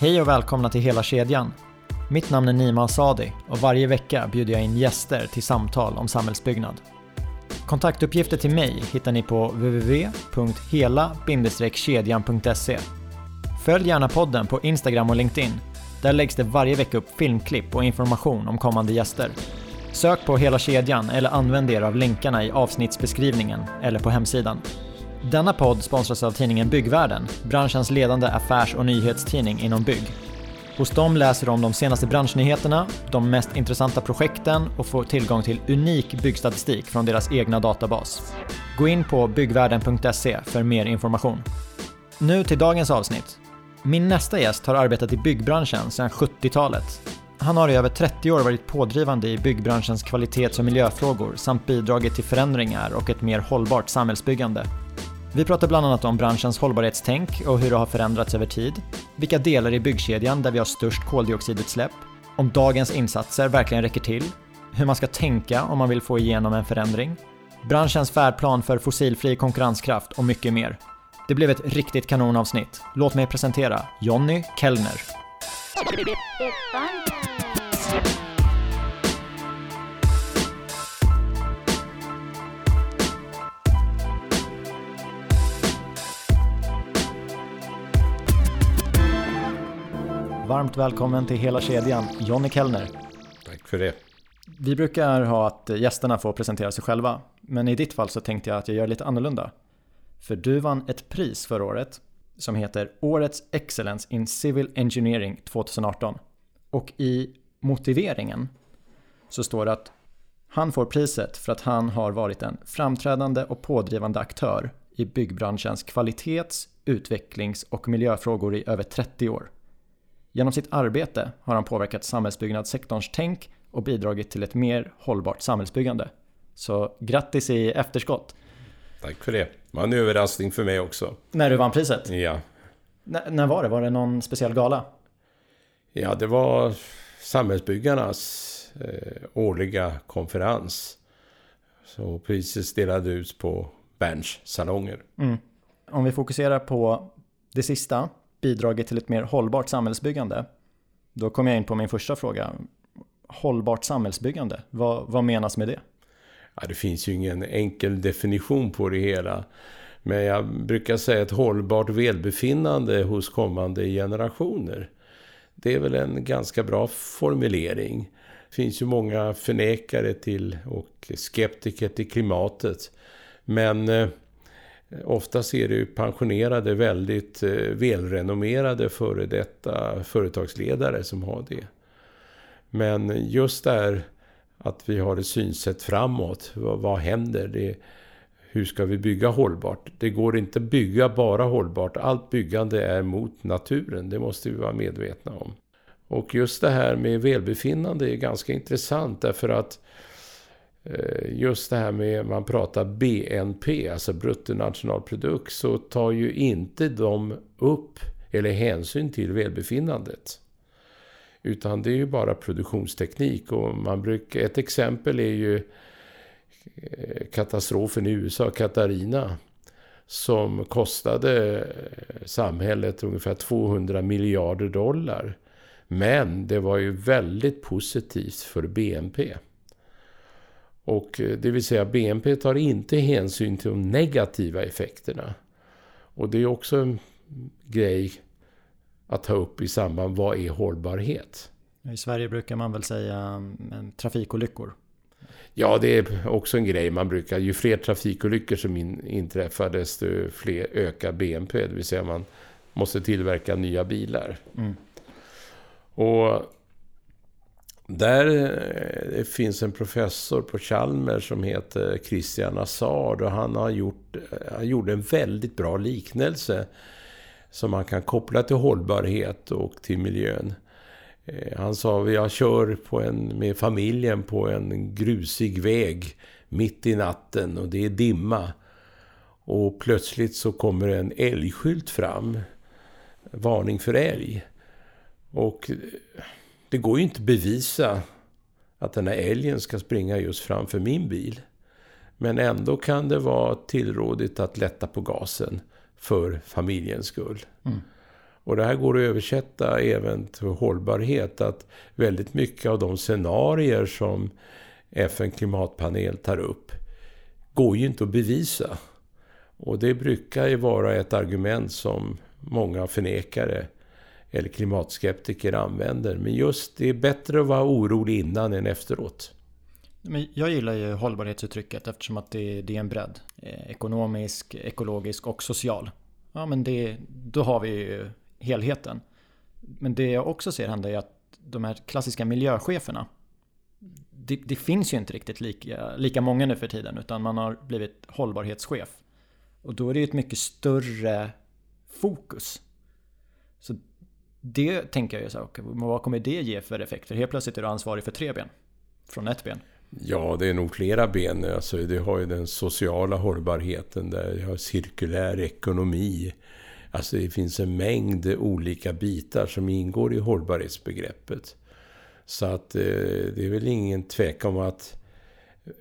Hej och välkomna till Hela kedjan. Mitt namn är Nima Asadi och varje vecka bjuder jag in gäster till samtal om samhällsbyggnad. Kontaktuppgifter till mig hittar ni på www.hela-kedjan.se. Följ gärna podden på Instagram och LinkedIn. Där läggs det varje vecka upp filmklipp och information om kommande gäster. Sök på Hela kedjan eller använd er av länkarna i avsnittsbeskrivningen eller på hemsidan. Denna podd sponsras av tidningen Byggvärlden, branschens ledande affärs och nyhetstidning inom bygg. Hos dem läser du om de senaste branschnyheterna, de mest intressanta projekten och får tillgång till unik byggstatistik från deras egna databas. Gå in på byggvärlden.se för mer information. Nu till dagens avsnitt. Min nästa gäst har arbetat i byggbranschen sedan 70-talet. Han har i över 30 år varit pådrivande i byggbranschens kvalitets och miljöfrågor samt bidragit till förändringar och ett mer hållbart samhällsbyggande. Vi pratar bland annat om branschens hållbarhetstänk och hur det har förändrats över tid, vilka delar i byggkedjan där vi har störst koldioxidutsläpp, om dagens insatser verkligen räcker till, hur man ska tänka om man vill få igenom en förändring, branschens färdplan för fossilfri konkurrenskraft och mycket mer. Det blev ett riktigt kanonavsnitt. Låt mig presentera Jonny Kellner. Varmt välkommen till Hela kedjan, Jonny Kellner. Tack för det. Vi brukar ha att gästerna får presentera sig själva, men i ditt fall så tänkte jag att jag gör lite annorlunda. För du vann ett pris förra året som heter Årets Excellence in Civil Engineering 2018. Och i motiveringen så står det att han får priset för att han har varit en framträdande och pådrivande aktör i byggbranschens kvalitets-, utvecklings och miljöfrågor i över 30 år. Genom sitt arbete har han påverkat samhällsbyggnadssektorns tänk och bidragit till ett mer hållbart samhällsbyggande. Så grattis i efterskott! Tack för det. Det var en överraskning för mig också. När du vann priset? Ja. N när var det? Var det någon speciell gala? Ja, det var Samhällsbyggarnas eh, årliga konferens. Så priset delades ut på Berns salonger. Mm. Om vi fokuserar på det sista, bidragit till ett mer hållbart samhällsbyggande. Då kommer jag in på min första fråga. Hållbart samhällsbyggande, vad, vad menas med det? Ja, det finns ju ingen enkel definition på det hela. Men jag brukar säga ett hållbart välbefinnande hos kommande generationer. Det är väl en ganska bra formulering. Det finns ju många förnekare till och skeptiker till klimatet. Men eh, Eh, Oftast är det ju pensionerade, väldigt eh, välrenommerade före detta företagsledare som har det. Men just där att vi har ett synsätt framåt. Vad, vad händer? Det, hur ska vi bygga hållbart? Det går inte att bygga bara hållbart. Allt byggande är mot naturen. Det måste vi vara medvetna om. Och just det här med välbefinnande är ganska intressant därför att Eh, Eh, just det här med, man pratar BNP, alltså bruttonationalprodukt, så tar ju inte de upp eller hänsyn till välbefinnandet. Utan det är ju bara produktionsteknik och man brukar, ett exempel är ju eh, katastrofen i USA, Katarina, som kostade eh, samhället ungefär 200 miljarder dollar. Men det var ju väldigt positivt för BNP. Och eh, det vill säga BNP tar inte hänsyn till de negativa effekterna. Och det är också en grej att ta upp i samband vad är hållbarhet? I Sverige brukar man väl säga mm, trafikolyckor? Ja, det är också en grej man brukar. Ju fler trafikolyckor som in, inträffar desto fler ökar BNP. Det vill säga man måste tillverka nya bilar. Mm. Och där eh, finns en professor på Chalmers som heter Christian Assard och han har gjort, eh, han gjorde en väldigt bra liknelse som man kan koppla till hållbarhet och till miljön. Eh, han sa, jag kör på en, med familjen på en grusig väg mitt i natten och det är dimma. Och plötsligt så kommer en älgskylt fram. Varning för älg. Och det går ju inte att bevisa att den här älgen ska springa just framför min bil. Men ändå kan det vara tillrådigt att lätta på gasen för familjens skull. Mm. Och det här går att översätta även till hållbarhet. Att väldigt mycket av de scenarier som FN klimatpanel tar upp går ju inte att bevisa. Och det brukar ju vara ett argument som många förnekare eller klimatskeptiker använder. Men just det är bättre att vara orolig innan än efteråt. Men jag gillar ju hållbarhetsuttrycket eftersom att det, det är en bredd. Eh, ekonomisk, ekologisk och social. Ja men det, då har vi ju helheten. Men det jag också ser hända är att de här klassiska miljöcheferna det, det, finns ju inte riktigt lika, lika många nu för tiden utan man har blivit hållbarhetschef. Och då är det ju ett mycket större fokus. Så det tänker jag ju så här, okay, vad kommer det ge för effekter? Helt plötsligt är du ansvarig för tre ben. Från ett ben. Ja, det är nog flera ben. Alltså, det har ju den sociala hållbarheten där det har cirkulär ekonomi. Alltså det finns en mängd olika bitar som ingår i hållbarhetsbegreppet. Så att eh, det är väl ingen tvekan om att eh,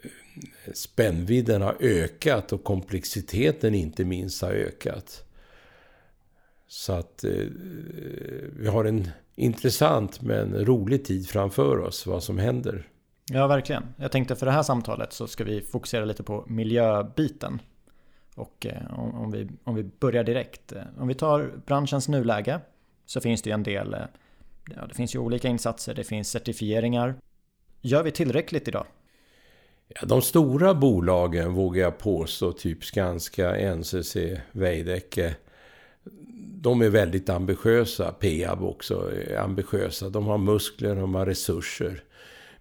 spännvidden har ökat och komplexiteten inte minst har ökat. Så att eh, vi har en intressant men rolig tid framför oss vad som händer. Ja, verkligen. Jag tänkte för det här samtalet så ska vi fokusera lite på miljöbiten. Och eh, om, vi, om vi börjar direkt. Eh, om vi tar branschens nuläge så finns det ju en del eh, Ja, det finns ju olika insatser, det finns certifieringar. Gör vi tillräckligt idag? Ja, de stora bolagen vågar jag påstå, typ Skanska, NCC, Veidekke. De är väldigt ambitiösa. Peab också är ambitiösa. De har muskler, de har resurser.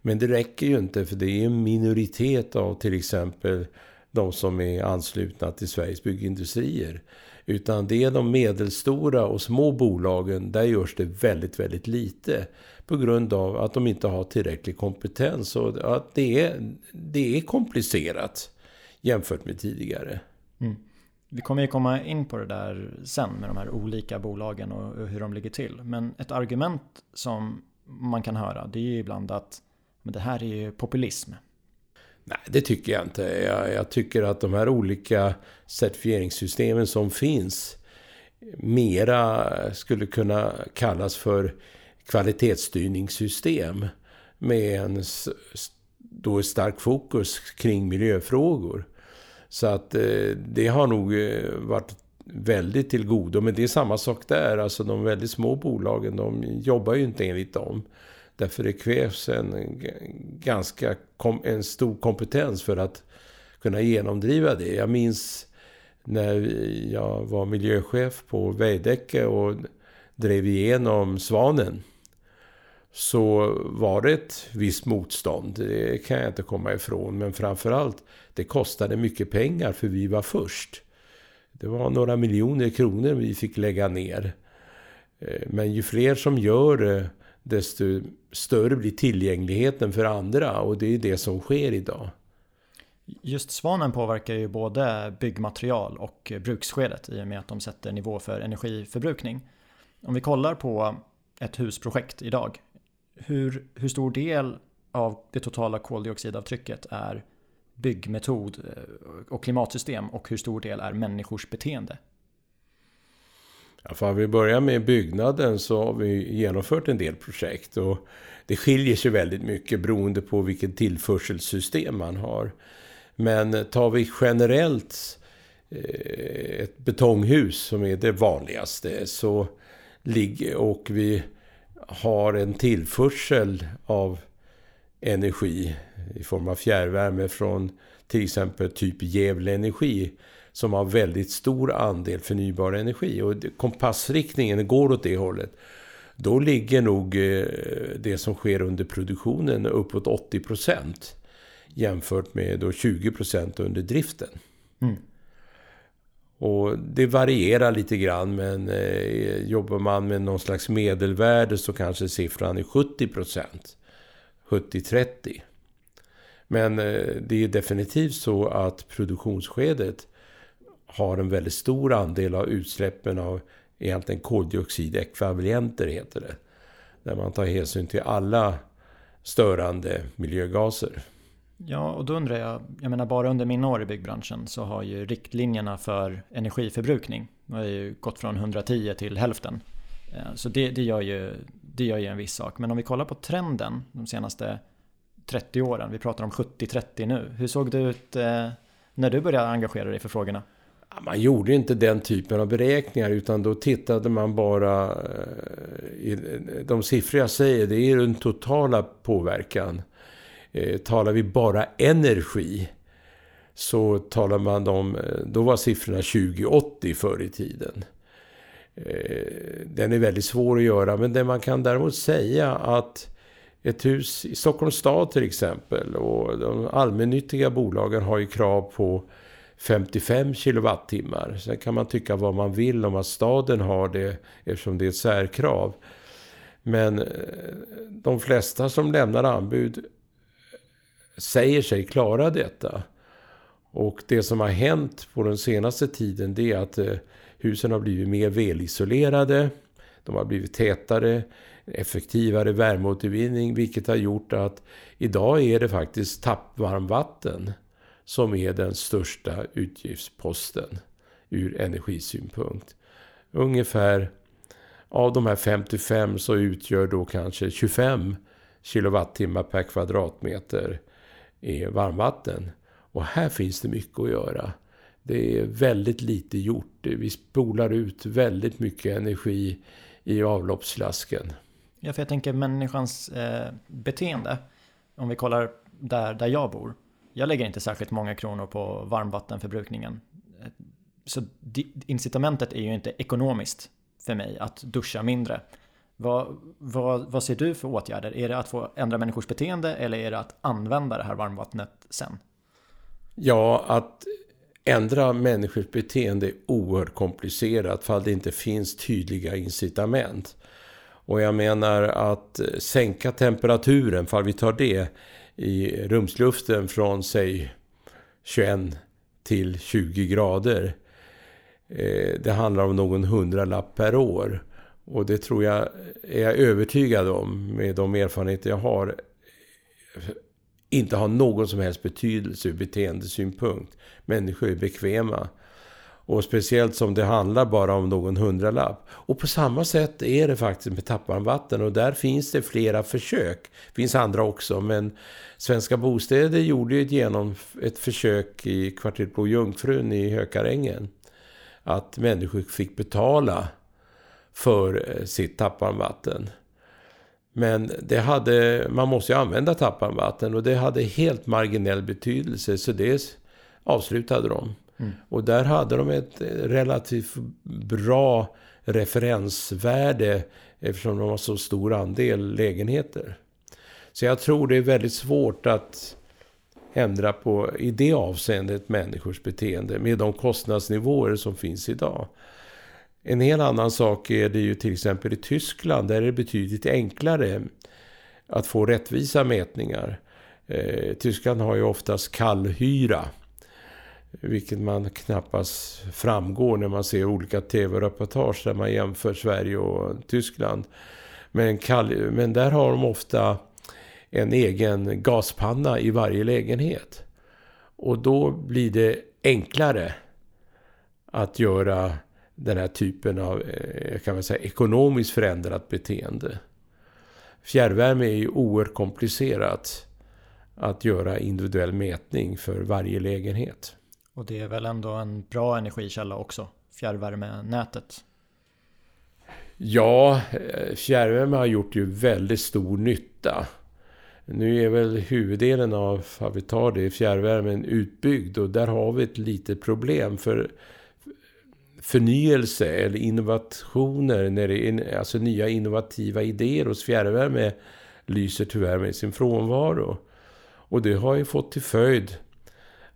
Men det räcker ju inte för det är en minoritet av till exempel de som är anslutna till Sveriges byggindustrier. Utan det är de medelstora och små bolagen, där görs det väldigt, väldigt lite. På grund av att de inte har tillräcklig kompetens och att det är, det är komplicerat jämfört med tidigare. Mm. Vi kommer ju komma in på det där sen med de här olika bolagen och hur de ligger till. Men ett argument som man kan höra det är ju ibland att men det här är ju populism. Nej, det tycker jag inte. Jag, jag, tycker att de här olika certifieringssystemen som finns mera skulle kunna kallas för kvalitetsstyrningssystem med en då stark fokus kring miljöfrågor. Så att eh, det har nog eh, varit väldigt till godo. Men det är samma sak där. Alltså de väldigt små bolagen, de jobbar ju inte enligt dem. Därför det krävs en ganska en stor kompetens för att kunna genomdriva det. Jag minns när jag var miljöchef på Veidekke och drev igenom Svanen. Så var det ett visst motstånd, det kan jag inte komma ifrån. Men framförallt, det kostade mycket pengar för vi var först. Det var några miljoner kronor vi fick lägga ner. Eh, men ju fler som gör det desto större blir tillgängligheten för andra och det är det som sker idag. Just Svanen påverkar ju både byggmaterial och bruksskedet i och med att de sätter nivå för energiförbrukning. Om vi kollar på ett husprojekt idag, hur, hur stor del av det totala koldioxidavtrycket är byggmetod eh, och klimatsystem och hur stor del är människors beteende? Ja, för vi börjar med byggnaden så har vi genomfört en del projekt och det skiljer sig väldigt mycket beroende på vilket tillförselsystem man har. Men tar vi generellt eh, ett betonghus som är det vanligaste så ligger och vi har en tillförsel av energi i form av fjärrvärme från till exempel typ Gävle Energi som har väldigt stor andel förnybar energi. Och kompassriktningen går åt det hållet. Då ligger nog eh, det som sker under produktionen uppåt 80 procent jämfört med då 20 procent under driften. Mm. Och det varierar lite grann men eh, jobbar man med någon slags medelvärde så kanske siffran är 70 procent. 70-30. Men eh, det är definitivt så att produktionsskedet har en väldigt stor andel av utsläppen av egentligen koldioxidekvivalenter heter det. Där man tar hänsyn till alla störande miljögaser. Ja, och då undrar jag, jag menar bara under mina år i byggbranschen så har ju riktlinjerna för energiförbrukning har ju gått från 110 till hälften. Eh, så det, det, gör ju, det gör ju en viss sak. Men om vi kollar på trenden de senaste 30 åren, vi pratar om 70-30 nu. Hur såg det ut eh, när du började engagera dig för frågorna? Man gjorde inte den typen av beräkningar utan då tittade man bara... Eh, de siffror jag säger, det är den totala påverkan. Eh, talar vi bara energi så talar man om... Eh, då var siffrorna 2080 förr i tiden. Eh, den är väldigt svår att göra men det man kan däremot säga att ett hus i Stockholms stad till exempel och de allmännyttiga bolagen har ju krav på 55 kilowattimmar. Sen kan man tycka vad man vill om att staden har det eftersom det är ett särkrav. Men eh, de flesta som lämnar anbud säger sig klara detta. Och det som har hänt på den senaste tiden det är att eh, husen har blivit mer välisolerade. De har blivit tätare effektivare värmeåtervinning vilket har gjort att idag är det faktiskt tappvarmvatten som är den största utgiftsposten ur energisynpunkt. Ungefär av de här 55 så utgör då kanske 25 kilowattimmar per kvadratmeter är varmvatten. Och här finns det mycket att göra. Det är väldigt lite gjort. Vi spolar ut väldigt mycket energi i avloppslasken. Ja, för jag tänker människans eh, beteende. Om vi kollar där, där jag bor. Jag lägger inte särskilt många kronor på varmvattenförbrukningen. Eh, så incitamentet är ju inte ekonomiskt för mig att duscha mindre. Vad, vad, vad ser du för åtgärder? Är det att få ändra människors beteende eller är det att använda det här varmvattnet sen? Ja, att ändra människors beteende är oerhört komplicerat för det inte finns tydliga incitament. Och jag menar att sänka temperaturen, för vi tar det, i rumsluften från säg 21 till 20 grader. Eh, det handlar om någon hundralapp per år. Och det tror jag, är jag övertygad om med de erfarenheter jag har, inte har någon som helst betydelse ur beteendesynpunkt. Människor är bekväma. Och speciellt som det handlar bara om någon hundralapp. Och på samma sätt är det faktiskt med tappvarmvatten och där finns det flera försök. Det finns andra också men Svenska Bostäder gjorde ju ett, genom, ett försök i kvarteret Blå Jungfrun i Hökarängen. Att människor fick betala för eh, sitt tappvarmvatten. Men det hade, man måste ju använda tappvarmvatten och det hade helt marginell betydelse så det avslutade de. Mm. Och där hade de ett relativt bra referensvärde eftersom de har så stor andel lägenheter. Så jag tror det är väldigt svårt att ändra på, i det avseendet, människors beteende med de kostnadsnivåer som finns idag. En helt annan sak är det ju till exempel i Tyskland där är det betydligt enklare att få rättvisa mätningar. Eh, Tyskland har ju oftast kallhyra. Vilket man knappast framgår när man ser olika tv-reportage där man jämför Sverige och Tyskland. Men, men där har de ofta en egen gaspanna i varje lägenhet. Och då blir det enklare att göra den här typen av eh, kan man säga, ekonomiskt förändrat beteende. Fjärrvärme är ju oerhört komplicerat att göra individuell mätning för varje lägenhet. Och det är väl ändå en bra energikälla också, fjärrvärmenätet? Ja, eh, fjärrvärme har gjort ju väldigt stor nytta. Nu är väl huvuddelen av, vad vi tar det, fjärrvärmen utbyggd och där har vi ett litet problem för förnyelse eller innovationer, när det är, alltså nya innovativa idéer hos fjärrvärme lyser tyvärr med sin frånvaro. Och det har ju fått till följd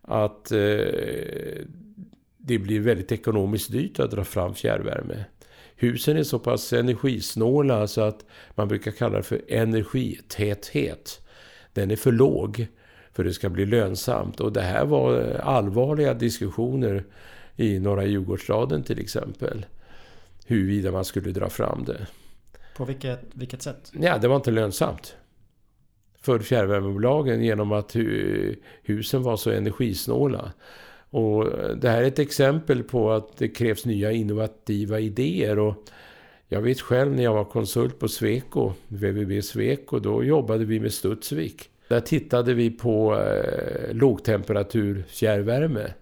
att eh, det blir väldigt ekonomiskt dyrt att dra fram fjärrvärme. Husen är så pass energisnåla så att man brukar kalla det för energitäthet. Den är för låg för det ska bli lönsamt. Och det här var allvarliga diskussioner i Norra Djurgårdsstaden till exempel. Huruvida man skulle dra fram det. På vilket, vilket sätt? Ja, det var inte lönsamt för fjärrvärmebolagen genom att husen var så energisnåla. Och det här är ett exempel på att det krävs nya innovativa idéer. Och Jag vet själv när jag var konsult på Sweco, VVB Sweco, då jobbade vi med Studsvik. Där tittade vi på eh, lågtemperatur fjärrvärme.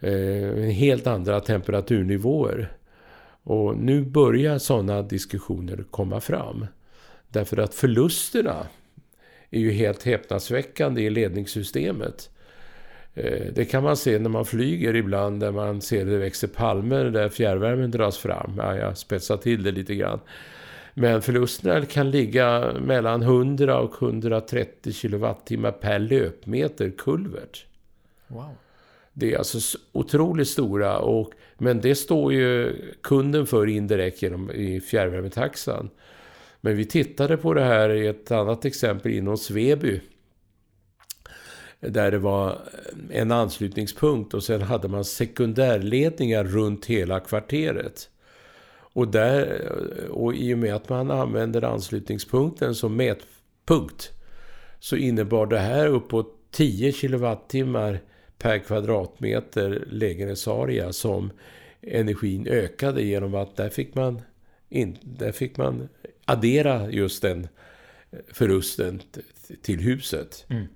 Eh, helt andra temperaturnivåer. Och nu börjar sådana diskussioner komma fram. Därför att förlusterna är ju helt häpnadsväckande i ledningssystemet. Eh, det kan man se när man flyger ibland, där man ser det växer palmer där fjärrvärmen dras fram. Ja, jag spetsar till det lite grann. Men förlusterna kan ligga mellan 100 och 130 kilowattimmar per löpmeter kulvert. Wow. Det är alltså otroligt stora, och, men det står ju kunden för indirekt genom i fjärrvärmetaxan. Men vi tittade på det här i ett annat exempel inom Sveby. Där det var en anslutningspunkt och sen hade man sekundärledningar runt hela kvarteret. Och, där, och i och med att man använder anslutningspunkten som mätpunkt så innebar det här uppåt 10 kilowattimmar per kvadratmeter lägenhetsarea som energin ökade genom att där fick man, in, där fick man addera just den förlusten till huset. Mm.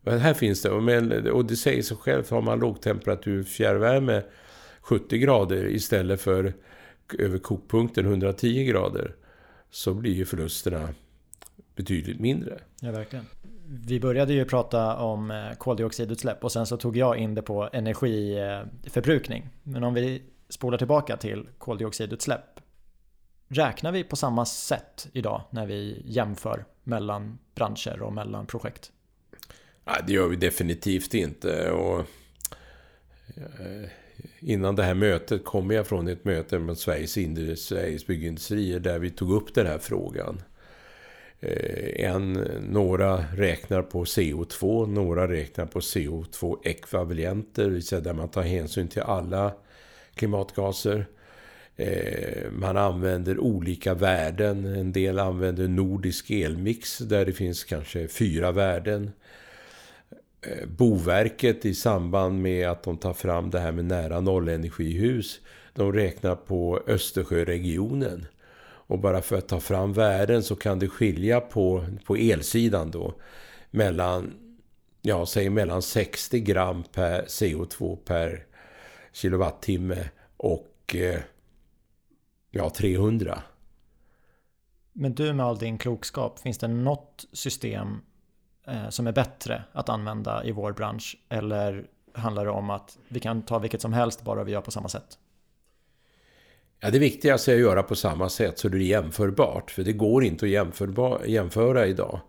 Men här finns det, och det säger sig självt, har man lågtemperatur fjärrvärme 70 grader istället för över kokpunkten 110 grader så blir ju förlusterna betydligt mindre. Ja, verkligen. Vi började ju prata om eh, koldioxidutsläpp och sen så tog jag in det på energiförbrukning. Men om vi spolar tillbaka till koldioxidutsläpp. Räknar vi på samma sätt idag när vi jämför mellan branscher och mellan projekt? Nej, det gör vi definitivt inte. Och, eh, innan det här mötet kom jag från ett möte med Sveriges, Sveriges byggindustrier där vi tog upp den här frågan. Eh, en, några räknar på CO2, några räknar på CO2-ekvivalenter, det vill säga där man tar hänsyn till alla klimatgaser. Eh, man använder olika värden. En del använder nordisk elmix där det finns kanske fyra värden. Eh, Boverket i samband med att de tar fram det här med nära nollenergihus. De räknar på Östersjöregionen. Och bara för att ta fram värden så kan det skilja på, på elsidan då mellan, ja, säg mellan 60 gram per CO2 per kilowattimme och eh, ja, 300. Men du med all din klokskap, finns det något system eh, som är bättre att använda i vår bransch? Eller handlar det om att vi kan ta vilket som helst bara vi gör på samma sätt? Ja, det viktigaste är att göra på samma sätt så det är jämförbart. För det går inte att jämföra idag.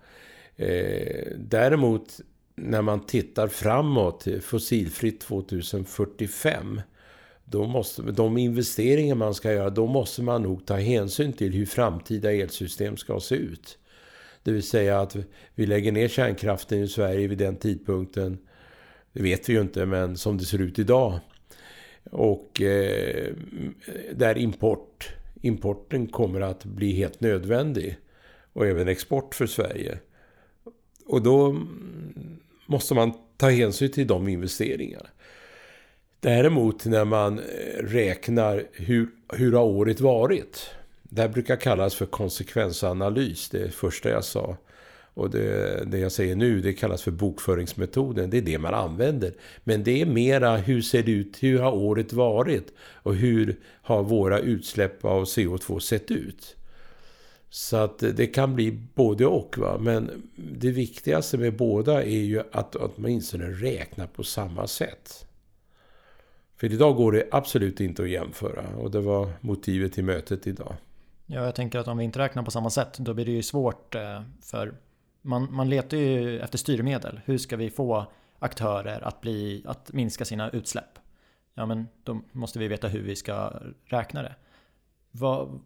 Eh, däremot när man tittar framåt, fossilfritt 2045 då måste, de investeringar man ska göra, då måste man nog ta hänsyn till hur framtida elsystem ska se ut. Det vill säga att vi lägger ner kärnkraften i Sverige vid den tidpunkten. Det vet vi ju inte, men som det ser ut idag. Och eh, där import, importen kommer att bli helt nödvändig. Och även export för Sverige. Och då måste man ta hänsyn till de investeringarna. Däremot när man eh, räknar hur, hur har året varit? Det här brukar kallas för konsekvensanalys, det första jag sa. Och det, det, jag säger nu, det kallas för bokföringsmetoden. Det är det man använder. Men det är mera, hur ser det ut? Hur har året varit? Och hur har våra utsläpp av CO2 sett ut? Så att det kan bli både och. Va? Men det viktigaste med båda är ju att åtminstone räkna på samma sätt. För idag går det absolut inte att jämföra och det var motivet till mötet idag. Ja, jag tänker att om vi inte räknar på samma sätt då blir det ju svårt eh, för man, man letar ju efter styrmedel. Hur ska vi få aktörer att, bli, att minska sina utsläpp? Ja, men då måste vi veta hur vi ska räkna det. Vad,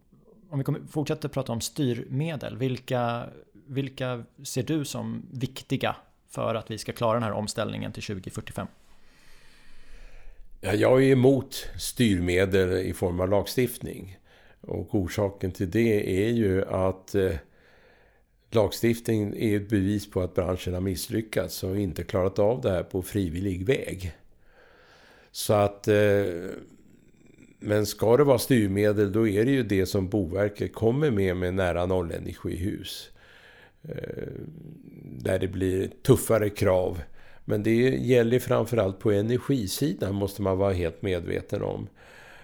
om vi kommer, fortsätter prata om styrmedel, vilka, vilka ser du som viktiga för att vi ska klara den här omställningen till 2045? Ja, jag är emot styrmedel i form av lagstiftning. Och orsaken till det är ju att eh, Lagstiftningen lagstiftning är ett bevis på att branschen har misslyckats och inte klarat av det här på frivillig väg. Så att eh, Men ska det vara styrmedel då är det ju det som Boverket kommer med med nära nollenergihus. Eh, där det blir tuffare krav. Men det gäller framförallt på energisidan måste man vara helt medveten om.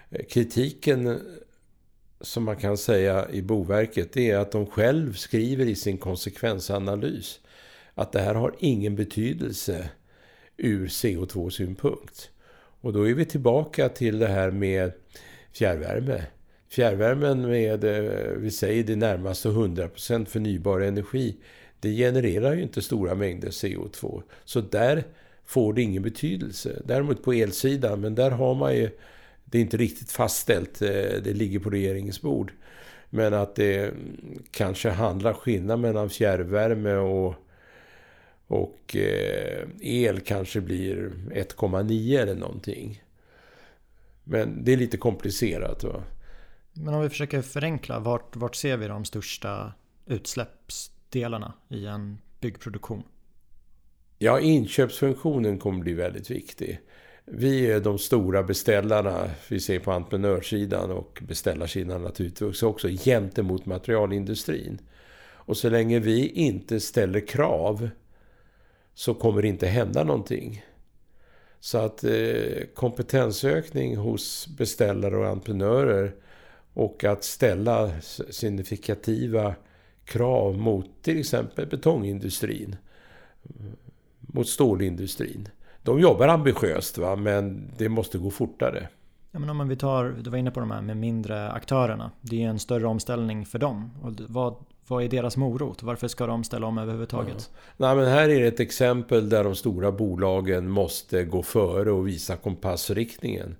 Eh, kritiken som man kan säga i Boverket det är att de själv skriver i sin konsekvensanalys att det här har ingen betydelse ur CO2-synpunkt. Och då är vi tillbaka till det här med fjärrvärme. Fjärrvärmen med, eh, vi säger det närmaste 100% förnybar energi, det genererar ju inte stora mängder CO2. Så där får det ingen betydelse. Däremot på elsidan, men där har man ju, det är inte riktigt fastställt, eh, det ligger på regeringens bord. Men att det kanske handlar skillnad mellan fjärrvärme och, och eh, el kanske blir 1,9 eller någonting. Men det är lite komplicerat. Va? Men om vi försöker förenkla, vart, vart ser vi de största utsläppsdelarna i en byggproduktion? Ja, inköpsfunktionen kommer bli väldigt viktig. Vi är de stora beställarna, vi ser på entreprenörssidan och beställarsidan naturligtvis också, gentemot materialindustrin. Och så länge vi inte ställer krav så kommer det inte hända någonting. Så att eh, kompetensökning hos beställare och entreprenörer och att ställa signifikativa krav mot till exempel betongindustrin, mot stålindustrin. De jobbar ambitiöst va, men det måste gå fortare. Ja, men om vi tar, du var inne på de här med mindre aktörerna. Det är en större omställning för dem. Och vad, vad är deras morot? Varför ska de ställa om överhuvudtaget? Ja. Nej, men här är det ett exempel där de stora bolagen måste gå före och visa kompassriktningen.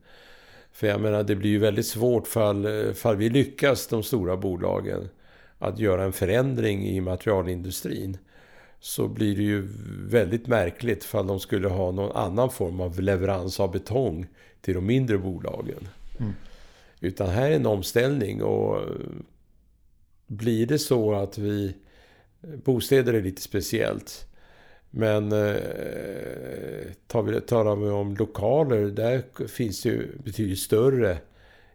För jag menar, det blir ju väldigt svårt fall, fall vi lyckas, de stora bolagen, att göra en förändring i materialindustrin. Så blir det ju väldigt märkligt fall de skulle ha någon annan form av leverans av betong till de mindre bolagen. Mm. Utan här är en omställning och blir det så att vi... Bostäder är lite speciellt. Men eh, tar vi, talar vi om lokaler, där finns det ju betydligt större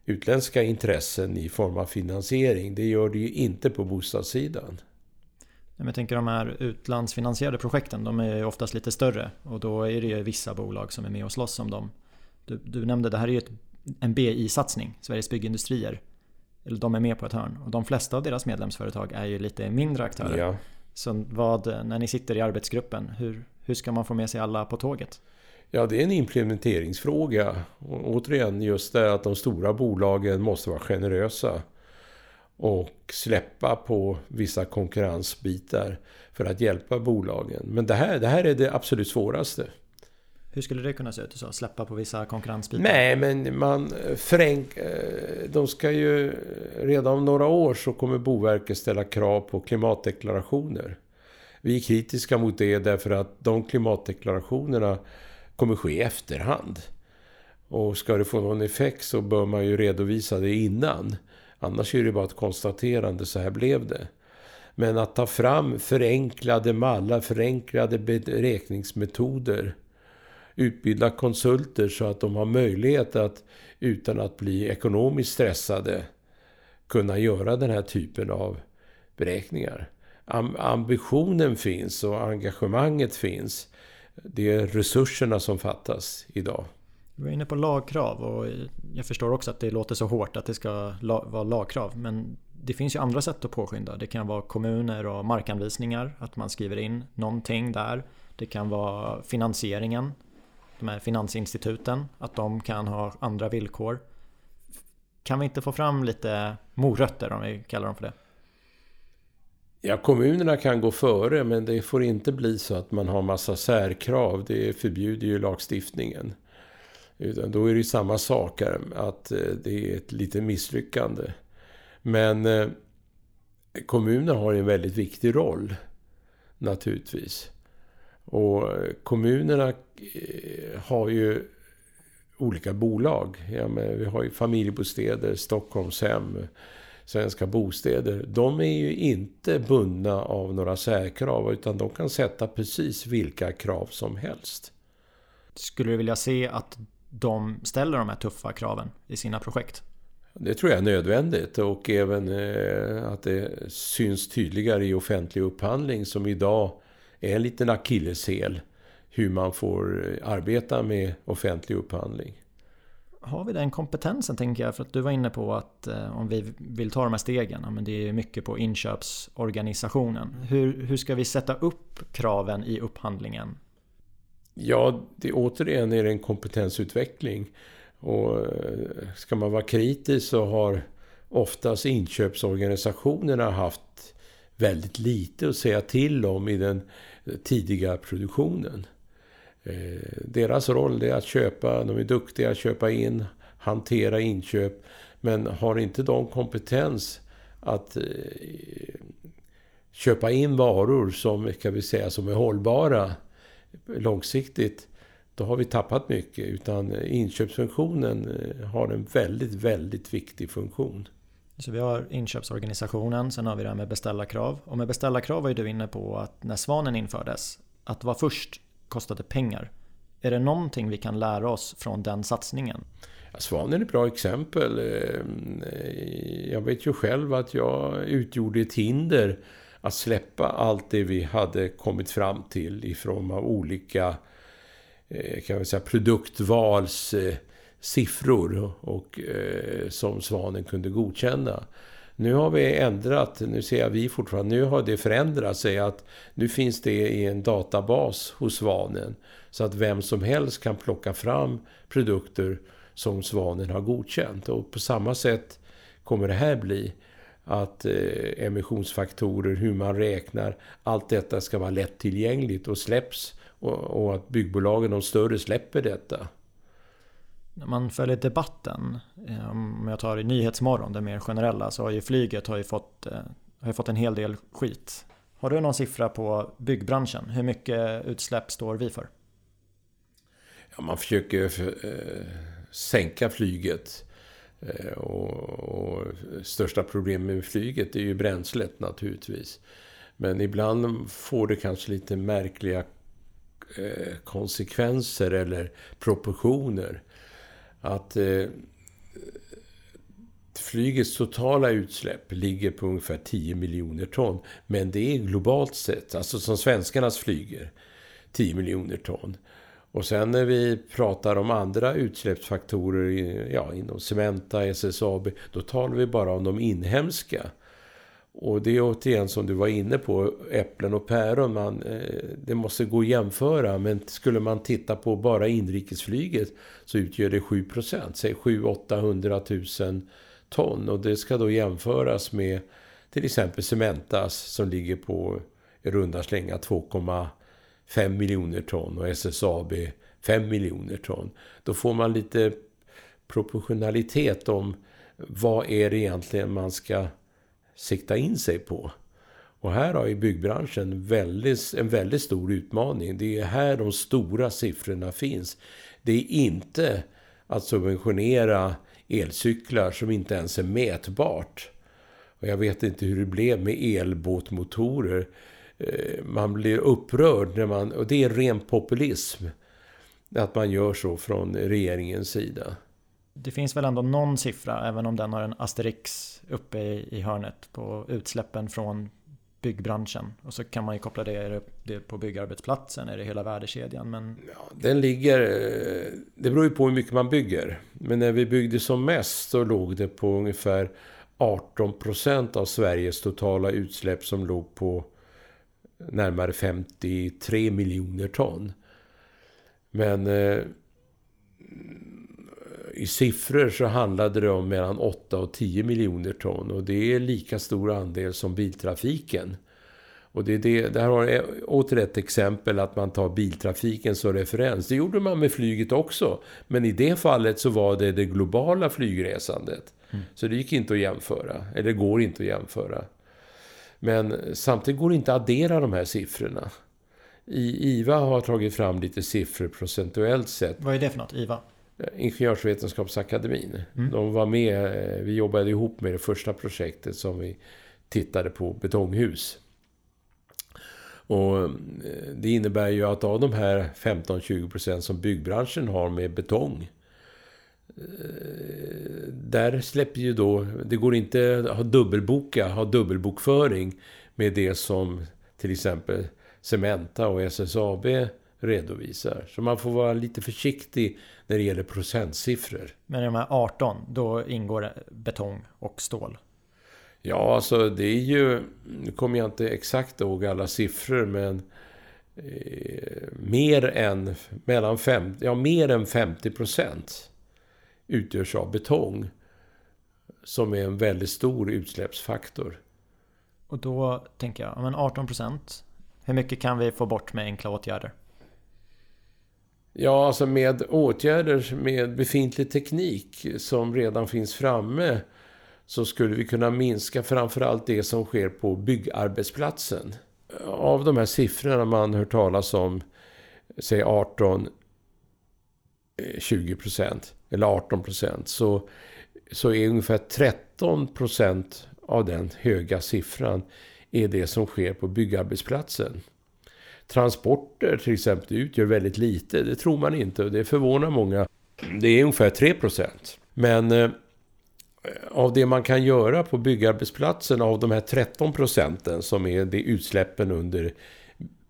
utländska intressen i form av finansiering. Det gör det ju inte på bostadssidan. Jag tänker de här utlandsfinansierade projekten, de är ju oftast lite större och då är det ju vissa bolag som är med och slåss om dem. Du, du nämnde, det här är ju ett, en BI-satsning, Sveriges Byggindustrier. Eller de är med på ett hörn och de flesta av deras medlemsföretag är ju lite mindre aktörer. Ja. Så vad, när ni sitter i arbetsgruppen, hur, hur ska man få med sig alla på tåget? Ja, det är en implementeringsfråga. Och återigen just det att de stora bolagen måste vara generösa och släppa på vissa konkurrensbitar för att hjälpa bolagen. Men det här, det här är det absolut svåraste. Hur skulle det kunna se ut? Så släppa på vissa konkurrensbitar? Nej, men man förenk... Eh, de ska ju... Redan om några år så kommer Boverket ställa krav på klimatdeklarationer. Vi är kritiska mot det därför att de klimatdeklarationerna kommer ske i efterhand. Och ska det få någon effekt så bör man ju redovisa det innan. Annars är det bara ett konstaterande, så här blev det. Men att ta fram förenklade mallar, förenklade beräkningsmetoder utbilda konsulter så att de har möjlighet att utan att bli ekonomiskt stressade kunna göra den här typen av beräkningar. ambitionen finns och engagemanget finns. Det är resurserna som fattas idag. Du var inne på lagkrav och jag förstår också att det låter så hårt att det ska vara lagkrav. Men det finns ju andra sätt att påskynda. Det kan vara kommuner och markanvisningar, att man skriver in någonting där. Det kan vara finansieringen de här finansinstituten, att de kan ha andra villkor. Kan vi inte få fram lite morötter om vi kallar dem för det? Ja, kommunerna kan gå före men det får inte bli så att man har massa särkrav. Det förbjuder ju lagstiftningen. Utan då är det ju samma sak här, att eh, det är ett litet misslyckande. Men eh, kommunen kommunerna har en väldigt viktig roll naturligtvis. Och eh, kommunerna har ju olika bolag. Ja, men vi har ju familjebostäder, Stockholmshem, Svenska Bostäder. De är ju inte bundna av några särkrav utan de kan sätta precis vilka krav som helst. Skulle du vilja se att de ställer de här tuffa kraven i sina projekt? Det tror jag är nödvändigt och även eh, att det syns tydligare i offentlig upphandling som idag är en liten akilleshäl hur man får arbeta med offentlig upphandling. Har vi den kompetensen tänker jag? För att du var inne på att eh, om vi vill ta de här stegen, men det är mycket på inköpsorganisationen. Hur, hur ska vi sätta upp kraven i upphandlingen? Ja, det, återigen är det en kompetensutveckling. Och eh, ska man vara kritisk så har oftast inköpsorganisationerna haft väldigt lite att säga till om i den tidiga produktionen. Eh, deras roll är att köpa, de är duktiga att köpa in, hantera inköp. Men har inte de kompetens att eh, köpa in varor som, kan vi säga, som är hållbara långsiktigt, då har vi tappat mycket. Utan inköpsfunktionen eh, har en väldigt, väldigt viktig funktion. Så vi har inköpsorganisationen, sen har vi det här med beställarkrav. Och med beställarkrav var ju du inne på att när Svanen infördes, att vara först kostade pengar. Är det någonting vi kan lära oss från den satsningen? Ja, Svanen är ett bra exempel. Eh, jag vet ju själv att jag utgjorde ett hinder att släppa allt det vi hade kommit fram till i form av olika eh, kan vi säga, produktvals eh, och, eh, som Svanen kunde godkänna. Nu har vi ändrat, nu ser jag vi fortfarande, nu har det förändrat sig att nu finns det i en databas hos Svanen. Så att vem som helst kan plocka fram produkter som Svanen har godkänt. Och på samma sätt kommer det här bli att eh, emissionsfaktorer, hur man räknar, allt detta ska vara lättillgängligt och släpps och, och att byggbolagen, de större, släpper detta. När man följer debatten, eh, om jag tar i Nyhetsmorgon, det mer generella, så har ju flyget har ju fått, eh, har fått en hel del skit. Har du någon siffra på byggbranschen? Hur mycket utsläpp står vi för? Ja, man försöker sänka flyget. Eh, och, och, största problemet med flyget är ju bränslet naturligtvis. Men ibland får det kanske lite märkliga eh, konsekvenser eller proportioner. Att eh, flygets totala utsläpp ligger på ungefär 10 miljoner ton. Men det är globalt sett, alltså som svenskarnas flyger, 10 miljoner ton. Och sen när vi pratar om andra utsläppsfaktorer ja, inom Cementa, SSAB, då talar vi bara om de inhemska. Och det är återigen som du var inne på, äpplen och päron. Man, eh, det måste gå att jämföra. Men skulle man titta på bara inrikesflyget så utgör det 7 procent. Säg 700-800 000 ton. Och det ska då jämföras med till exempel Cementas som ligger på i runda slänga 5 miljoner ton och SSAB 5 miljoner ton. Då får man lite proportionalitet om vad är det egentligen man ska sikta in sig på. Och här har ju byggbranschen väldigt, en väldigt stor utmaning. Det är här de stora siffrorna finns. Det är inte att subventionera elcyklar som inte ens är mätbart. Och jag vet inte hur det blev med elbåtmotorer. Eh, man blir upprörd när man, och det är ren populism, att man gör så från regeringens sida det finns väl ändå någon siffra, även om den har en asterix uppe i, i hörnet på utsläppen från byggbranschen. Och så kan man ju koppla det, är det på byggarbetsplatsen, är det hela värdekedjan? Men... Ja, den ligger... Det beror ju på hur mycket man bygger. Men när vi byggde som mest så låg det på ungefär 18 procent av Sveriges totala utsläpp som låg på närmare 53 miljoner ton. Men eh, i siffror så handlade det om mellan 8 och 10 miljoner ton. Och det är lika stor andel som biltrafiken. Och det, är det, där har jag åter ett exempel att man tar biltrafiken som referens. Det gjorde man med flyget också. Men i det fallet så var det det globala flygresandet. Mm. Så det gick inte att jämföra. Eller går inte att jämföra. Men samtidigt går det inte att addera de här siffrorna. I, IVA har tagit fram lite siffror procentuellt sett. Vad är det för något, IVA? Ingenjörsvetenskapsakademin. Mm. De var med, eh, vi jobbade ihop med det första projektet som vi tittade på betonghus. Och eh, det innebär ju att av de här 15-20% som byggbranschen har med betong där släpper ju då, det går inte att ha dubbelboka, ha dubbelbokföring med det som till exempel Cementa och SSAB redovisar. Så man får vara lite försiktig när det gäller procentsiffror. Men i de här 18, då ingår betong och stål? Ja, alltså det är ju... Nu kommer jag inte exakt ihåg alla siffror, men... Eh, mer än, mellan fem, ja, mer än 50 procent utgörs av betong. Som är en väldigt stor utsläppsfaktor. Och då tänker jag, men 18 procent. Hur mycket kan vi få bort med enkla åtgärder? Ja, alltså med åtgärder med befintlig teknik som redan finns framme så skulle vi kunna minska framförallt det som sker på byggarbetsplatsen. Av de här siffrorna man hört talas om, säg 18 Eh, 20 procent eller 18 procent så, så är ungefär 13 procent av den höga siffran är det som sker på byggarbetsplatsen. Transporter till exempel utgör väldigt lite. Det tror man inte och det förvånar många. Det är ungefär 3 procent. Men eh, av det man kan göra på byggarbetsplatsen av de här 13 procenten som är det utsläppen under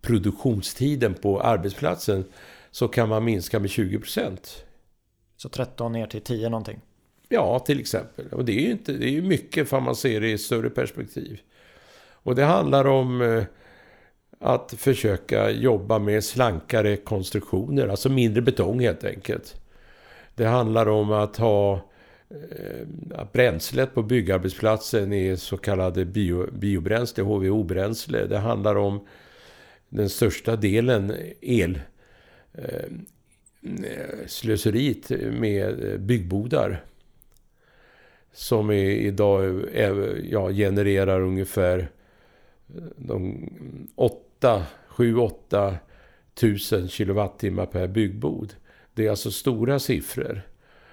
produktionstiden på arbetsplatsen så kan man minska med 20 procent. Så 13 ner till 10 någonting? Ja, till exempel. Och det är ju inte, det är mycket för man ser det i större perspektiv. Och det handlar om eh, att försöka jobba med slankare konstruktioner, alltså mindre betong helt enkelt. Det handlar om att ha eh, bränslet på byggarbetsplatsen är så kallade bio, biobränsle, HVO-bränsle. Det handlar om den största delen el Eh, slöseriet med eh, byggbodar. Som är, idag är, ja, genererar ungefär 7-8 tusen kilowattimmar per byggbod. Det är alltså stora siffror.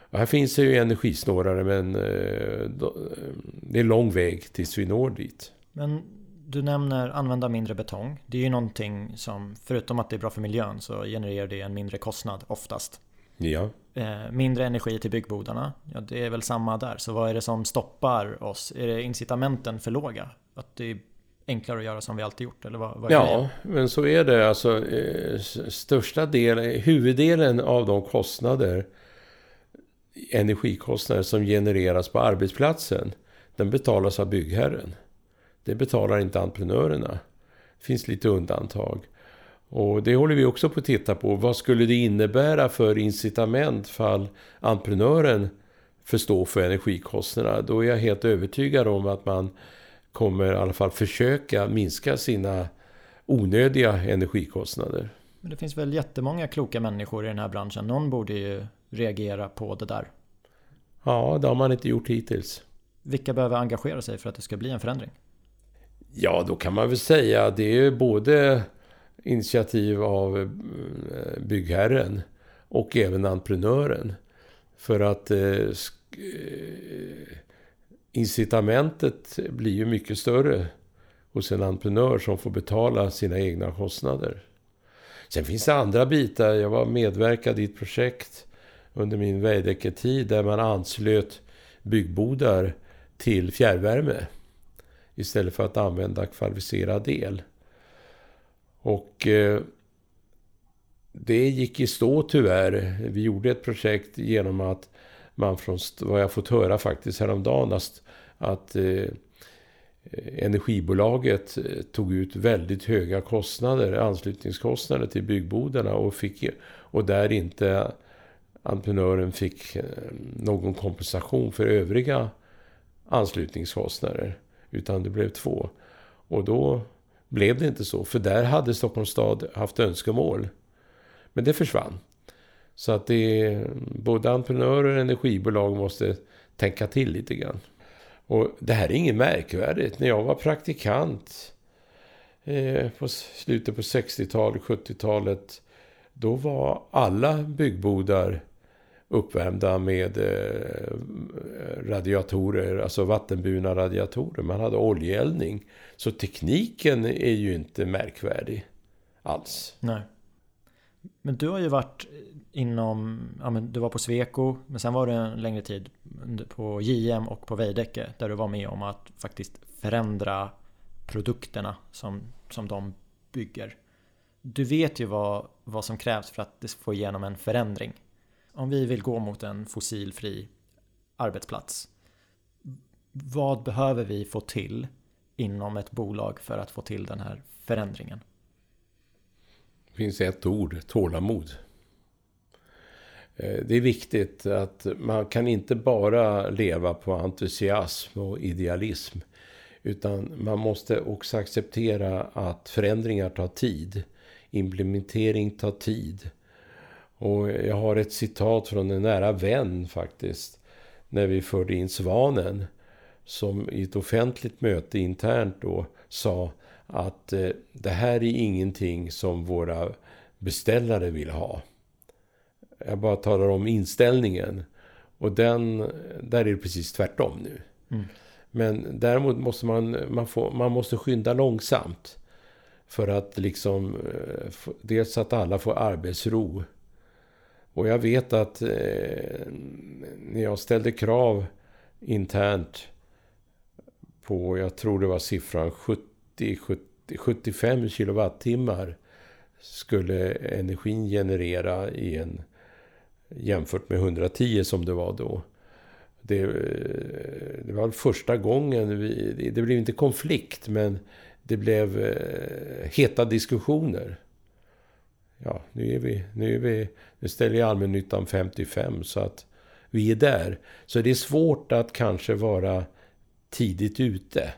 Och här finns det ju energisnålare men det är lång väg tills vi når dit. Men du nämner använda mindre betong. Det är ju någonting som förutom att det är bra för miljön så genererar det en mindre kostnad oftast. Ja. Eh, mindre energi till byggbodarna. Ja, det är väl samma där. Så vad är det som stoppar oss? Är det incitamenten för låga? Att det är enklare att göra som vi alltid gjort? Eller vad, vad ja, men så är det. Alltså, eh, största delen, huvuddelen av de kostnader, energikostnader som genereras på arbetsplatsen, den betalas av byggherren. Det betalar inte entreprenörerna. Det finns lite undantag. Och det håller vi också på att titta på. Vad skulle det innebära för incitament fall entreprenören förstår för energikostnaderna? Då är jag helt övertygad om att man kommer i alla fall försöka minska sina onödiga energikostnader. Men det finns väl jättemånga kloka människor i den här branschen. Någon borde ju reagera på det där. Ja, det har man inte gjort hittills. Vilka behöver engagera sig för att det ska bli en förändring? Ja, då kan man väl säga att det är både initiativ av eh, byggherren och även entreprenören. För att eh, eh incitamentet blir ju mycket större hos en entreprenör som får betala sina egna kostnader. Sen finns det andra bitar. Jag var medverkad i ett projekt under min Veidekke-tid där man anslöt byggbodar till fjärrvärme istället för att använda kvalificerad el. Och eh, det gick i stå tyvärr. Vi gjorde ett projekt genom att man från, vad jag fått höra faktiskt häromdagen, att, att eh, energibolaget eh, tog ut väldigt höga kostnader, anslutningskostnader till byggbodarna och, fick, och där inte entreprenören fick eh, någon kompensation för övriga anslutningskostnader. Utan det blev två. Och då blev det inte så, för där hade Stockholms stad haft önskemål. Men det försvann. Så att det både entreprenörer och energibolag måste tänka till lite grann. Och det här är inget märkvärdigt. När jag var praktikant eh, på slutet på 60-talet, 70-talet. Då var alla byggbodar uppvärmda med eh, radiatorer, alltså vattenburna radiatorer. Man hade oljeeldning. Så tekniken är ju inte märkvärdig alls. Nej. Men du har ju varit inom, ja men du var på Sweco, men sen var du en längre tid på JM och på Veidekke där du var med om att faktiskt förändra produkterna som, som de bygger. Du vet ju vad, vad som krävs för att få igenom en förändring. Om vi vill gå mot en fossilfri arbetsplats. Vad behöver vi få till inom ett bolag för att få till den här förändringen? Det finns ett ord, tålamod. Eh, det är viktigt att man kan inte bara leva på entusiasm och idealism. Utan man måste också acceptera att förändringar tar tid. Implementering tar tid. Och jag har ett citat från en nära vän faktiskt. När vi förde in Svanen. Som i ett offentligt möte internt då sa att eh, det här är ingenting som våra beställare vill ha. Jag bara talar om inställningen. Och den, där är det precis tvärtom nu. Mm. Men däremot måste man, man, få, man måste skynda långsamt. För att liksom, eh, dels att alla får arbetsro. Och jag vet att eh, när jag ställde krav internt på, jag tror det var siffran 70, 70 75 kilowattimmar skulle energin generera i en jämfört med 110 som det var då. Det, eh, det var första gången, vi, det blev inte konflikt men det blev eh, heta diskussioner. Ja, nu är vi, nu är vi, nu ställer ju allmännyttan 55 så att vi är där. Så det är svårt att kanske vara tidigt ute.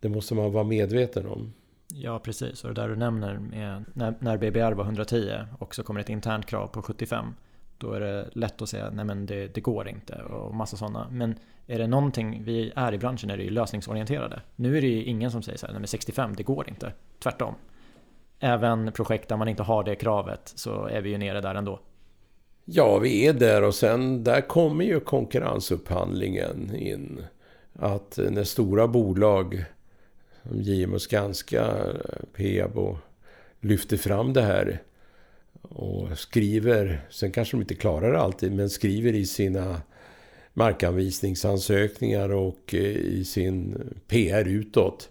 Det måste man vara medveten om. Ja, precis. Och det där du nämner med när, när BBR var 110 och så kommer ett internt krav på 75. Då är det lätt att säga nej men det, det går inte och massa sådana. Men är det någonting vi är i branschen är det ju lösningsorienterade. Nu är det ju ingen som säger så här, nej men 65 det går inte. Tvärtom. Även projekt där man inte har det kravet så är vi ju nere där ändå. Ja, vi är där och sen där kommer ju konkurrensupphandlingen in. Att eh, när stora bolag som JM och Skanska, eh, Peab och lyfter fram det här och skriver, sen kanske de inte klarar det alltid, men skriver i sina markanvisningsansökningar och eh, i sin PR utåt.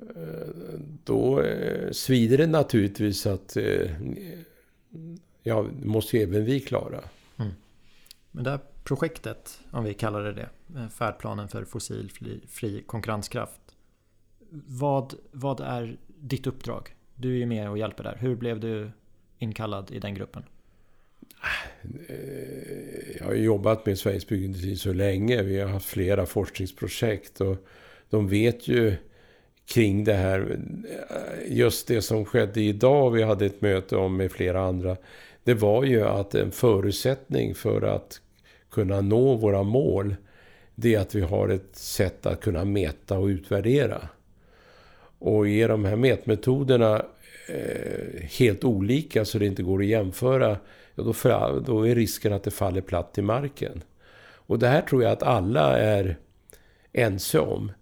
Eh, då eh, svider det naturligtvis att ja, det måste ju även vi klara. Mm. Men det här projektet, om vi kallar det det, färdplanen för fossilfri konkurrenskraft. Vad, vad är ditt uppdrag? Du är ju med och hjälper där. Hur blev du inkallad i den gruppen? Jag har jobbat med Sveriges byggindustri så länge. Vi har haft flera forskningsprojekt och de vet ju kring det här. Just det som skedde idag, vi hade ett möte om med flera andra. Det var ju att en förutsättning för att kunna nå våra mål det är att vi har ett sätt att kunna mäta och utvärdera. Och är de här mätmetoderna eh, helt olika så det inte går att jämföra, ja, då, för, då är risken att det faller platt i marken. Och det här tror jag att alla är ense om.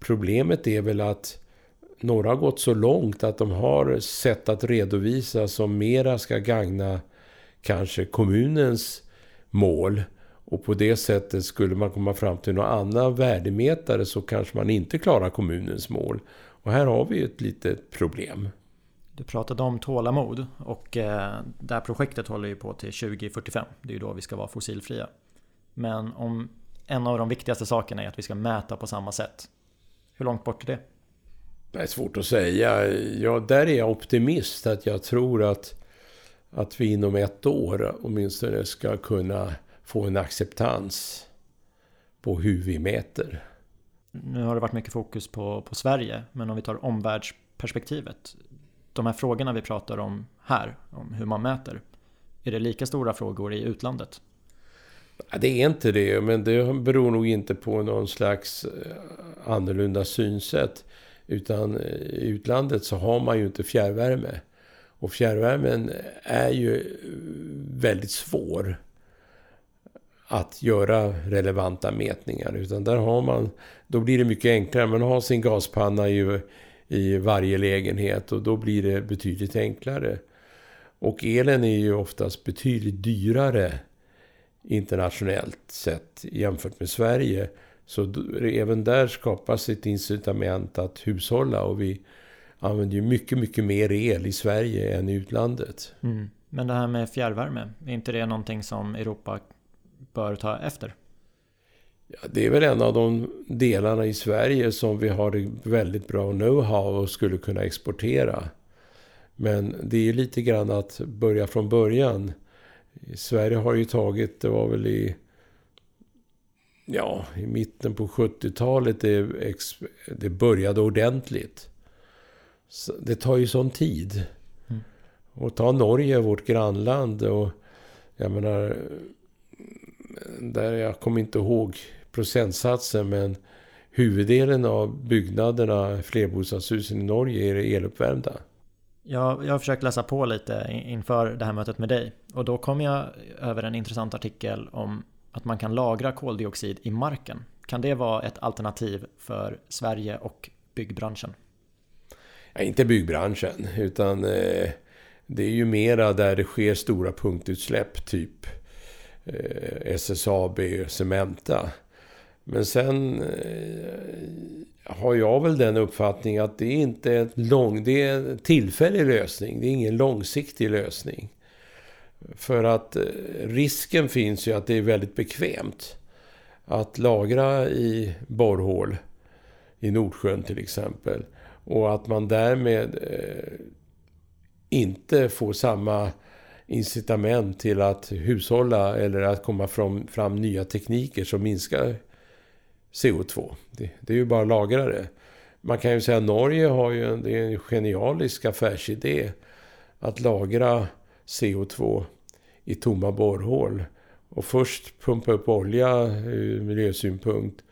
Problemet är väl att några har gått så långt att de har sätt att redovisa som mera ska gagna kanske kommunens mål. Och på det sättet skulle man komma fram till någon annan värdemätare så kanske man inte klarar kommunens mål. Och här har vi ett litet problem. Du pratade om tålamod och eh, det här projektet håller ju på till 2045. Det är ju då vi ska vara fossilfria. Men om en av de viktigaste sakerna är att vi ska mäta på samma sätt. Hur långt bort är det? Det är svårt att säga. Ja, där är jag optimist. Att jag tror att, att vi inom ett år åtminstone ska kunna få en acceptans på hur vi mäter. Nu har det varit mycket fokus på, på Sverige, men om vi tar omvärldsperspektivet. De här frågorna vi pratar om här, om hur man mäter. Är det lika stora frågor i utlandet? Det är inte det, men det beror nog inte på någon slags eh, annorlunda synsätt. Utan eh, i utlandet så har man ju inte fjärrvärme. Och fjärrvärmen är ju väldigt svår att göra relevanta mätningar. Utan där har man, då blir det mycket enklare. Man har sin gaspanna i, i varje lägenhet och då blir det betydligt enklare. Och elen är ju oftast betydligt dyrare internationellt sett jämfört med Sverige. Så även där skapas ett incitament att hushålla och vi använder ju mycket, mycket mer el i Sverige än i utlandet. Mm. Men det här med fjärrvärme, är inte det någonting som Europa bör ta efter? Ja, det är väl en av de delarna i Sverige som vi har väldigt bra know-how och skulle kunna exportera. Men det är ju lite grann att börja från början. Sverige har ju tagit, det var väl i, ja, i mitten på 70-talet det, det började ordentligt. Så det tar ju sån tid. Mm. Och ta Norge, vårt grannland. och Jag menar, där jag kommer inte ihåg procentsatsen men huvuddelen av byggnaderna, flerbostadshusen i Norge, är eluppvärmda. Jag, jag har försökt läsa på lite inför det här mötet med dig och då kom jag över en intressant artikel om att man kan lagra koldioxid i marken. Kan det vara ett alternativ för Sverige och byggbranschen? Ja, inte byggbranschen, utan eh, det är ju mera där det sker stora punktutsläpp, typ eh, SSAB, Cementa. Men sen eh, har jag väl den uppfattningen att det är inte ett lång, det är en tillfällig lösning. Det är ingen långsiktig lösning. För att eh, risken finns ju att det är väldigt bekvämt att lagra i borrhål i Nordsjön till exempel. Och att man därmed eh, inte får samma incitament till att hushålla eller att komma fram, fram nya tekniker som minskar CO2. Det, det är ju bara att lagra det. Man kan ju säga att Norge har ju en, det är en genialisk affärsidé att lagra CO2 i tomma borrhål. Och först pumpa upp olja ur miljösynpunkt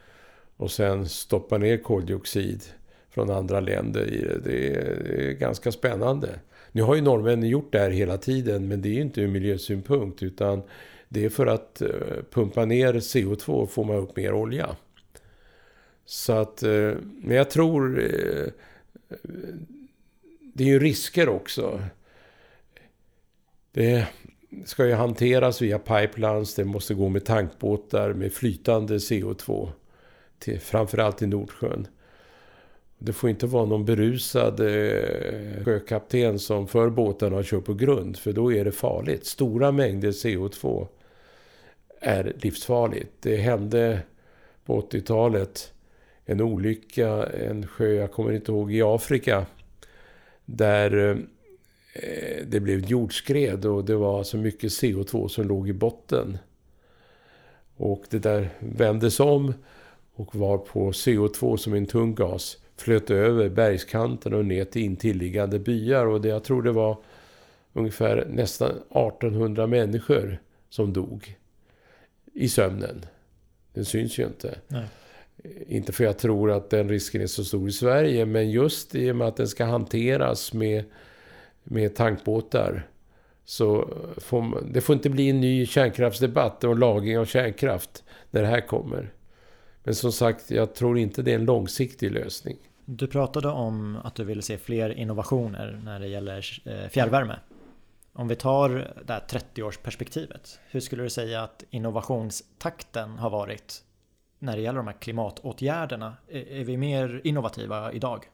och sen stoppa ner koldioxid från andra länder i det. Det är, det är ganska spännande. Nu har ju norrmännen gjort det här hela tiden men det är ju inte ur miljösynpunkt utan det är för att eh, pumpa ner CO2 får man upp mer olja. Så att, eh, men jag tror... Eh, det är ju risker också. Det ska ju hanteras via pipelines, det måste gå med tankbåtar med flytande CO2. Till, framförallt i Nordsjön. Det får inte vara någon berusad eh, sjökapten som för båtarna och kör på grund, för då är det farligt. Stora mängder CO2 är livsfarligt. Det hände på 80-talet en olycka, en sjö, jag kommer inte ihåg, i Afrika. Där eh, det blev ett jordskred och det var så mycket CO2 som låg i botten. Och det där vändes om och var på CO2 som en tung gas flöt över bergskanten och ner till intilliggande byar. Och det, jag tror det var ungefär nästan 1800 människor som dog i sömnen. Den syns ju inte. Nej. Inte för jag tror att den risken är så stor i Sverige, men just i och med att den ska hanteras med, med tankbåtar. Så får det får inte bli en ny kärnkraftsdebatt och lagring av kärnkraft när det här kommer. Men som sagt, jag tror inte det är en långsiktig lösning. Du pratade om att du ville se fler innovationer när det gäller eh, fjärrvärme. Om vi tar det här 30-årsperspektivet, hur skulle du säga att innovationstakten har varit när det gäller de här klimatåtgärderna? Är vi mer innovativa idag?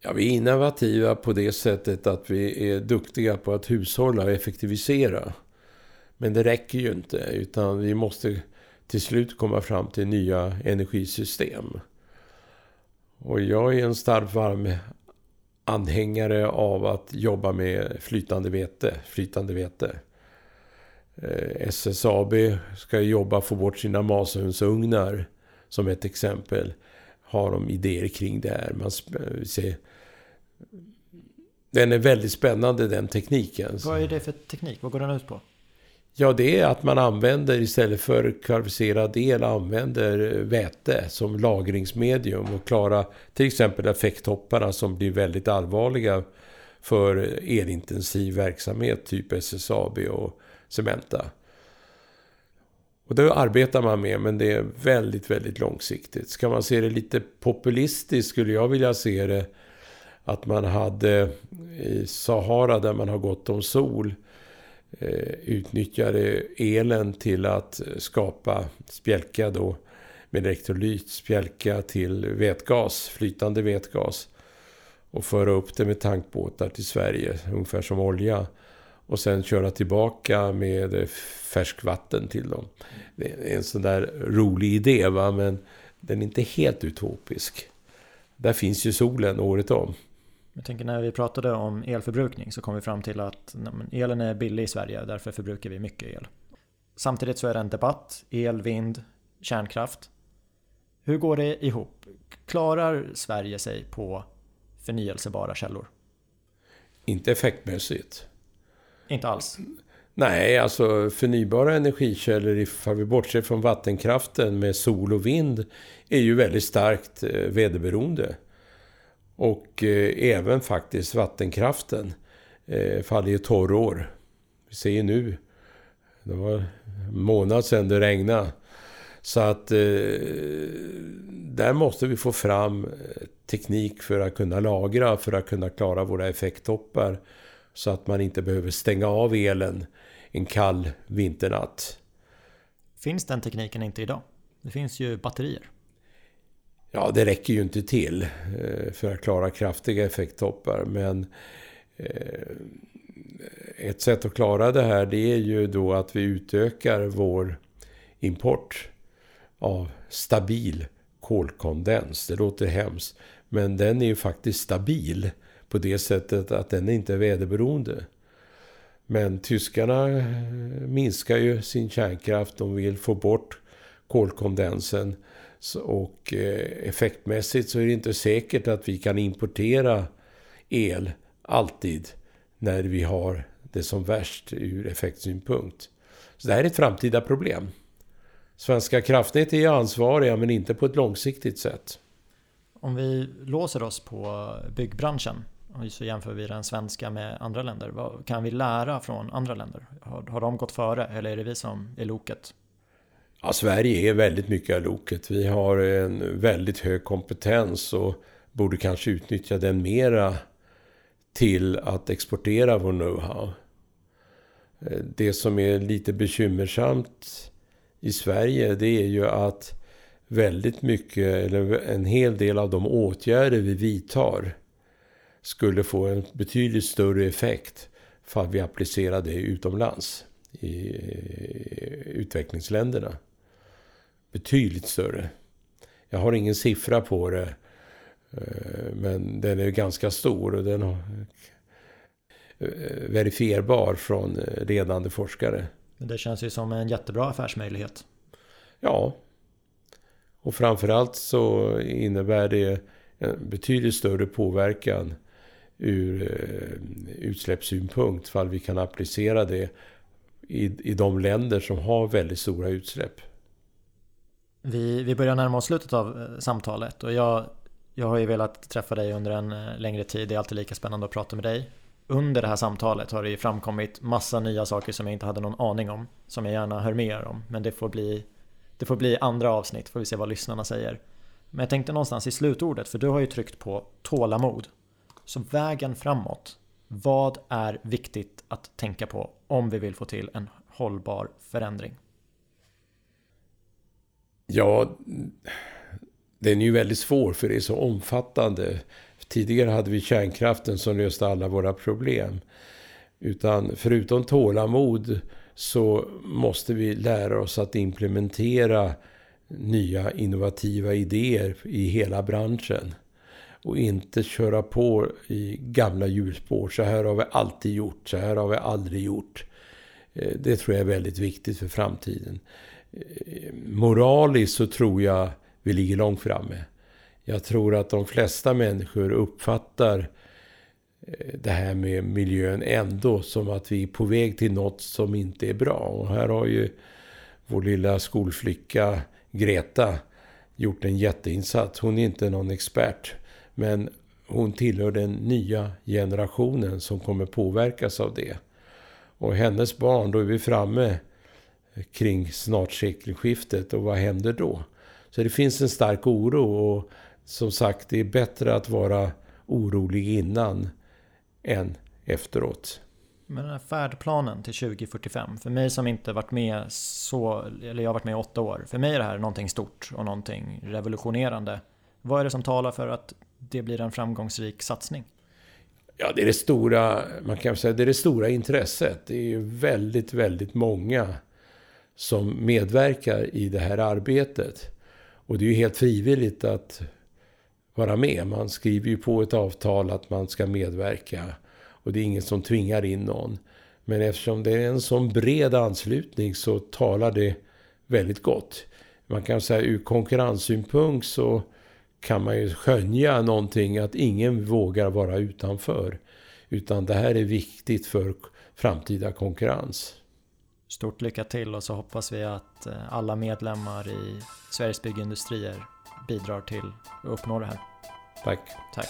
Ja, vi är innovativa på det sättet att vi är duktiga på att hushålla och effektivisera. Men det räcker ju inte, utan vi måste till slut komma fram till nya energisystem. Och jag är en stark varm anhängare av att jobba med flytande vete. Flytande vete. Eh, SSAB ska jobba få bort sina masugnsugnar som ett exempel. Har de idéer kring det här. Man ser, den är väldigt spännande den tekniken. Vad är det för teknik? Vad går den ut på? Ja, det är att man använder istället för kvalificerad el använder väte som lagringsmedium och klara till exempel effekttopparna som blir väldigt allvarliga för elintensiv verksamhet, typ SSAB och Cementa. Och det arbetar man med, men det är väldigt, väldigt långsiktigt. Ska man se det lite populistiskt skulle jag vilja se det att man hade i Sahara där man har gott om sol eh, utnyttjade elen till att skapa spjälka då med elektrolyt, spjälka till vätgas, flytande vätgas och föra upp det med tankbåtar till Sverige, ungefär som olja. Och sen köra tillbaka med färskvatten till dem. Det är en sån där rolig idé, va? men den är inte helt utopisk. Där finns ju solen året om. Jag tänker när vi pratade om elförbrukning så kom vi fram till att elen är billig i Sverige, därför förbrukar vi mycket el. Samtidigt så är det en debatt, el, vind, kärnkraft. Hur går det ihop? Klarar Sverige sig på förnyelsebara källor? Inte effektmässigt. Inte alls? Nej, alltså förnybara energikällor, ifall vi bortser från vattenkraften med sol och vind, är ju väldigt starkt eh, väderberoende. Och eh, även faktiskt vattenkraften eh, faller ju torrår. Vi ser ju nu, det var en månad sedan det regnade. Så att eh, där måste vi få fram eh, teknik för att kunna lagra, för att kunna klara våra effekttoppar. Så att man inte behöver stänga av elen en kall vinternatt. Finns den tekniken inte idag? Det finns ju batterier. Ja, det räcker ju inte till eh, för att klara kraftiga effekttoppar. Men eh, ett sätt att klara det här det är ju då att vi utökar vår import av stabil kolkondens. Det låter hemskt. Men den är ju faktiskt stabil på det sättet att den inte är väderberoende. Men tyskarna eh, minskar ju sin kärnkraft. De vill få bort kolkondensen. Och eh, effektmässigt så är det inte säkert att vi kan importera el alltid när vi har det som värst ur effektsynpunkt. Så det här är ett framtida problem. Svenska kraftnät är ansvariga men inte på ett långsiktigt sätt. Om vi låser oss på byggbranschen och så jämför vi den svenska med andra länder. Vad kan vi lära från andra länder? Har, har de gått före eller är det vi som är loket? Ja, Sverige är väldigt mycket av loket. Vi har en väldigt hög kompetens och borde kanske utnyttja den mera till att exportera vår know-how. Eh, det som är lite bekymmersamt i Sverige det är ju att väldigt mycket, eller en hel del av de åtgärder vi vidtar skulle få en betydligt större effekt för att vi applicerar det utomlands i utvecklingsländerna. Betydligt större. Jag har ingen siffra på det. Eh, men den är ganska stor och den är eh, verifierbar från eh, ledande forskare. Men det känns ju som en jättebra affärsmöjlighet. Ja. Och framförallt så innebär det en betydligt större påverkan ur eh, utsläppssynpunkt. Fall vi kan applicera det i, i de länder som har väldigt stora utsläpp. Vi, vi börjar närma oss slutet av eh, samtalet och jag, jag har ju velat träffa dig under en eh, längre tid. Det är alltid lika spännande att prata med dig. Under det här samtalet har det ju framkommit massa nya saker som jag inte hade någon aning om. Som jag gärna hör mer om. Men det får bli, det får bli andra avsnitt, får vi se vad lyssnarna säger. Men jag tänkte någonstans i slutordet, för du har ju tryckt på tålamod. Så vägen framåt. Vad är viktigt att tänka på om vi vill få till en hållbar förändring? Ja, den är ju väldigt svår för det är så omfattande. Tidigare hade vi kärnkraften som löste alla våra problem. Utan förutom tålamod så måste vi lära oss att implementera nya innovativa idéer i hela branschen. Och inte köra på i gamla hjulspår. Så här har vi alltid gjort, så här har vi aldrig gjort. Eh, det tror jag är väldigt viktigt för framtiden eh, moraliskt så tror jag vi ligger långt framme. Jag tror att de flesta människor uppfattar eh, det här med miljön ändå som att vi är på väg till något som inte är bra. Och här har ju vår lilla skolflicka Greta gjort en jätteinsats. Hon är inte någon expert. Men hon tillhör den nya generationen som kommer påverkas av det. Och hennes barn, då är vi framme kring snart sekelskiftet och vad händer då? Så det finns en stark oro och som sagt det är bättre att vara orolig innan än efteråt. Men den här färdplanen till 2045, för mig som inte varit med så, eller jag har varit med i åtta år, för mig är det här någonting stort och någonting revolutionerande. Vad är det som talar för att det blir en framgångsrik satsning? Ja, det är det stora, man kan säga, det är det stora intresset. Det är ju väldigt, väldigt många som medverkar i det här arbetet. Och det är ju helt frivilligt att vara med. Man skriver ju på ett avtal att man ska medverka. Och det är ingen som tvingar in någon. Men eftersom det är en sån bred anslutning så talar det väldigt gott. Man kan säga ur konkurrenssynpunkt så kan man ju skönja någonting att ingen vågar vara utanför. Utan det här är viktigt för framtida konkurrens. Stort lycka till och så hoppas vi att eh, alla medlemmar i Sveriges Byggindustrier bidrar till att uppnå det här. Tack. Tack.